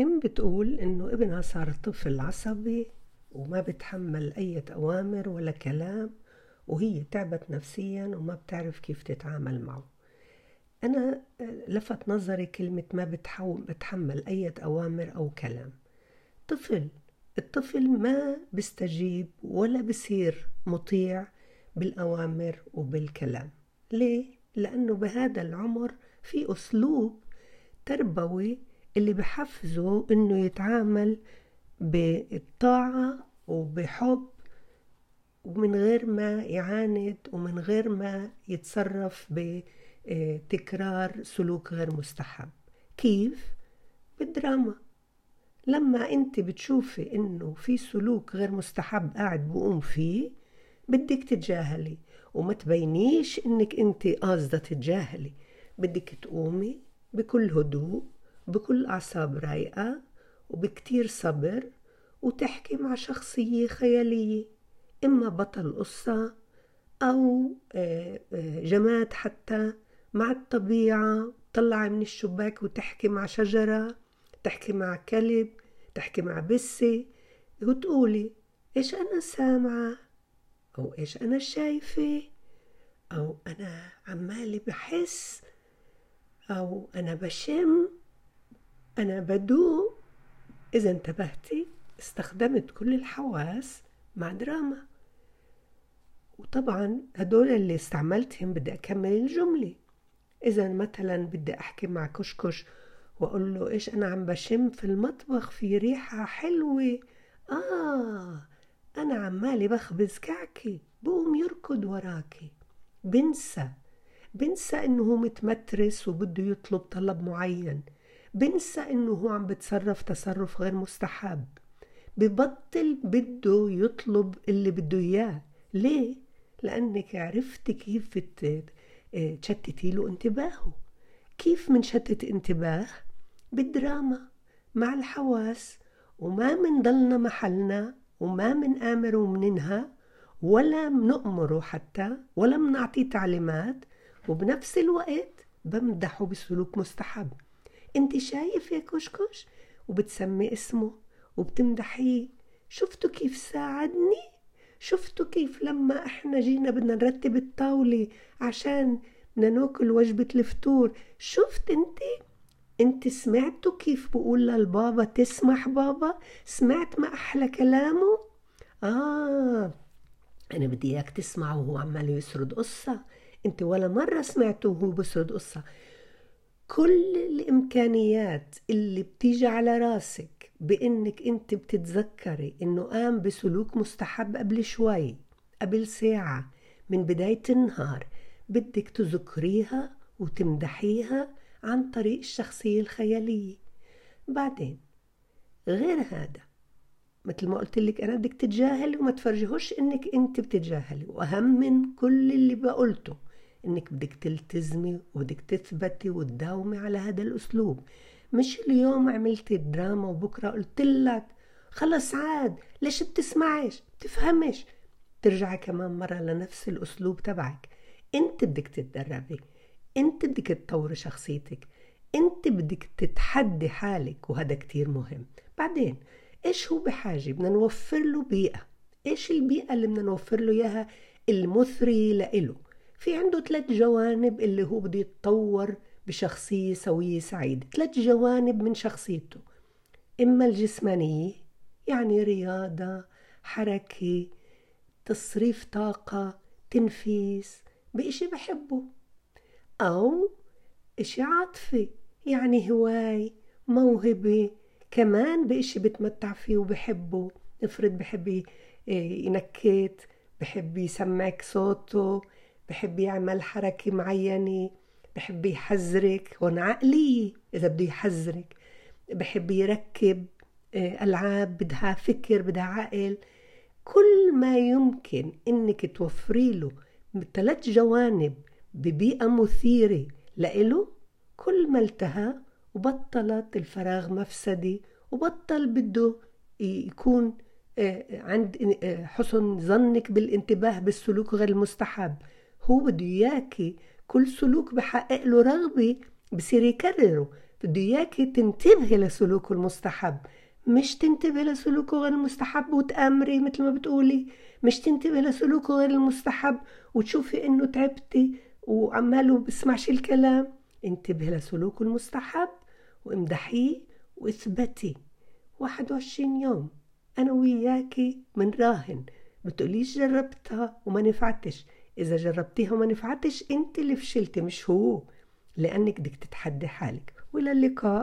أم بتقول إنه ابنها صار طفل عصبي وما بتحمل أي أوامر ولا كلام وهي تعبت نفسيا وما بتعرف كيف تتعامل معه. أنا لفت نظري كلمة ما بتحمل أي أوامر أو كلام. طفل الطفل ما بيستجيب ولا بصير مطيع بالأوامر وبالكلام. ليه؟ لأنه بهذا العمر في أسلوب تربوي اللي بحفزه إنه يتعامل بالطاعة وبحب ومن غير ما يعاند ومن غير ما يتصرف بتكرار سلوك غير مستحب. كيف؟ بالدراما. لما أنت بتشوفي إنه في سلوك غير مستحب قاعد بقوم فيه بدك تتجاهلي. وما تبينيش إنك أنت قاصدة تتجاهلي. بدك تقومي بكل هدوء بكل أعصاب رايقة وبكتير صبر وتحكي مع شخصية خيالية إما بطل قصة أو آه، آه، جماد حتى مع الطبيعة طلعي من الشباك وتحكي مع شجرة تحكي مع كلب تحكي مع بسة وتقولي إيش أنا سامعة؟ أو إيش أنا شايفة؟ أو أنا عمالي بحس؟ أو أنا بشم؟ أنا بدوق إذا انتبهتي استخدمت كل الحواس مع دراما. وطبعا هدول اللي استعملتهم بدي أكمل الجملة. إذا مثلا بدي أحكي مع كشكش وأقول له إيش أنا عم بشم في المطبخ في ريحة حلوة. آه أنا عمالي بخبز كعكة بقوم يركض وراكي. بنسى بنسى إنه هو متمترس وبده يطلب طلب معين. بنسى إنه هو عم بتصرف تصرف غير مستحب. ببطل بده يطلب اللي بده إياه. ليه؟ لأنك عرفتي كيف تشتتي له انتباهه. كيف منشتت انتباه؟ بالدراما مع الحواس وما منضلنا محلنا وما منآمر ومننهى ولا منأمره حتى ولا منعطيه تعليمات وبنفس الوقت بمدحه بسلوك مستحب. انت شايف يا كشكش؟ وبتسمي اسمه وبتمدحيه شفتوا كيف ساعدني؟ شفتوا كيف لما إحنا جينا بدنا نرتب الطاولة عشان بدنا ناكل وجبة الفطور؟ شفت انت؟ انت سمعتوا كيف بقول للبابا تسمح بابا؟ سمعت ما أحلى كلامه؟ آه أنا بدي إياك تسمعه وهو عمال يسرد قصة. انت ولا مرة سمعته وهو بسرد قصة. كل الإمكانيات اللي بتيجي على راسك بإنك أنت بتتذكري إنه قام بسلوك مستحب قبل شوي قبل ساعة من بداية النهار. بدك تذكريها وتمدحيها عن طريق الشخصية الخيالية. بعدين غير هذا مثل ما قلت لك أنا بدك تتجاهلي وما تفرجيهوش إنك أنت بتتجاهلي. وأهم من كل اللي بقولته إنك بدك تلتزمي وبدك تثبتي وتداومي على هذا الأسلوب. مش اليوم عملتي الدراما وبكرة قلت لك خلص عاد ليش بتسمعيش بتفهمش. ترجعي كمان مرة لنفس الأسلوب تبعك. أنت بدك تتدربي أنت بدك تطوري شخصيتك أنت بدك تتحدي حالك وهذا كتير مهم. بعدين إيش هو بحاجة؟ بدنا نوفر له بيئة. إيش البيئة اللي بدنا نوفر له إياها؟ المثرية لإله. في عنده ثلاث جوانب اللي هو بده يتطور بشخصية سوية سعيدة. ثلاث جوانب من شخصيته. إما الجسمانية يعني رياضة حركة تصريف طاقة تنفيس بإشي بحبه. أو إشي عاطفي يعني هواي موهبة كمان بإشي بتمتع فيه وبحبه. افرض بحب ينكت بحب يسمعك صوته بحب يعمل حركة معينة بحب يحذرك هون عقلية إذا بده يحذرك. بحب يركب آه، ألعاب بدها فكر بدها عقل. كل ما يمكن إنك توفري له ثلاث جوانب ببيئة مثيرة لإله كل ما التهى وبطلت الفراغ مفسدة وبطل بده يكون آه، عند آه، حسن ظنك بالانتباه بالسلوك غير المستحب. هو بده إياكي كل سلوك بحقق له رغبة بصير يكرره. بده إياكي تنتبهي لسلوكه المستحب. مش تنتبهي لسلوكه غير المستحب وتأمري مثل ما بتقولي. مش تنتبهي لسلوكه غير المستحب وتشوفي إنه تعبتي وعماله بسمعش الكلام. انتبهي لسلوكه المستحب وامدحيه واثبتي. 21 يوم أنا وياكي منراهن بتقوليش جربتها وما نفعتش. إذا جربتيها وما نفعتش أنت اللي فشلتي مش هو لأنك بدك تتحدي حالك. وإلى اللقاء.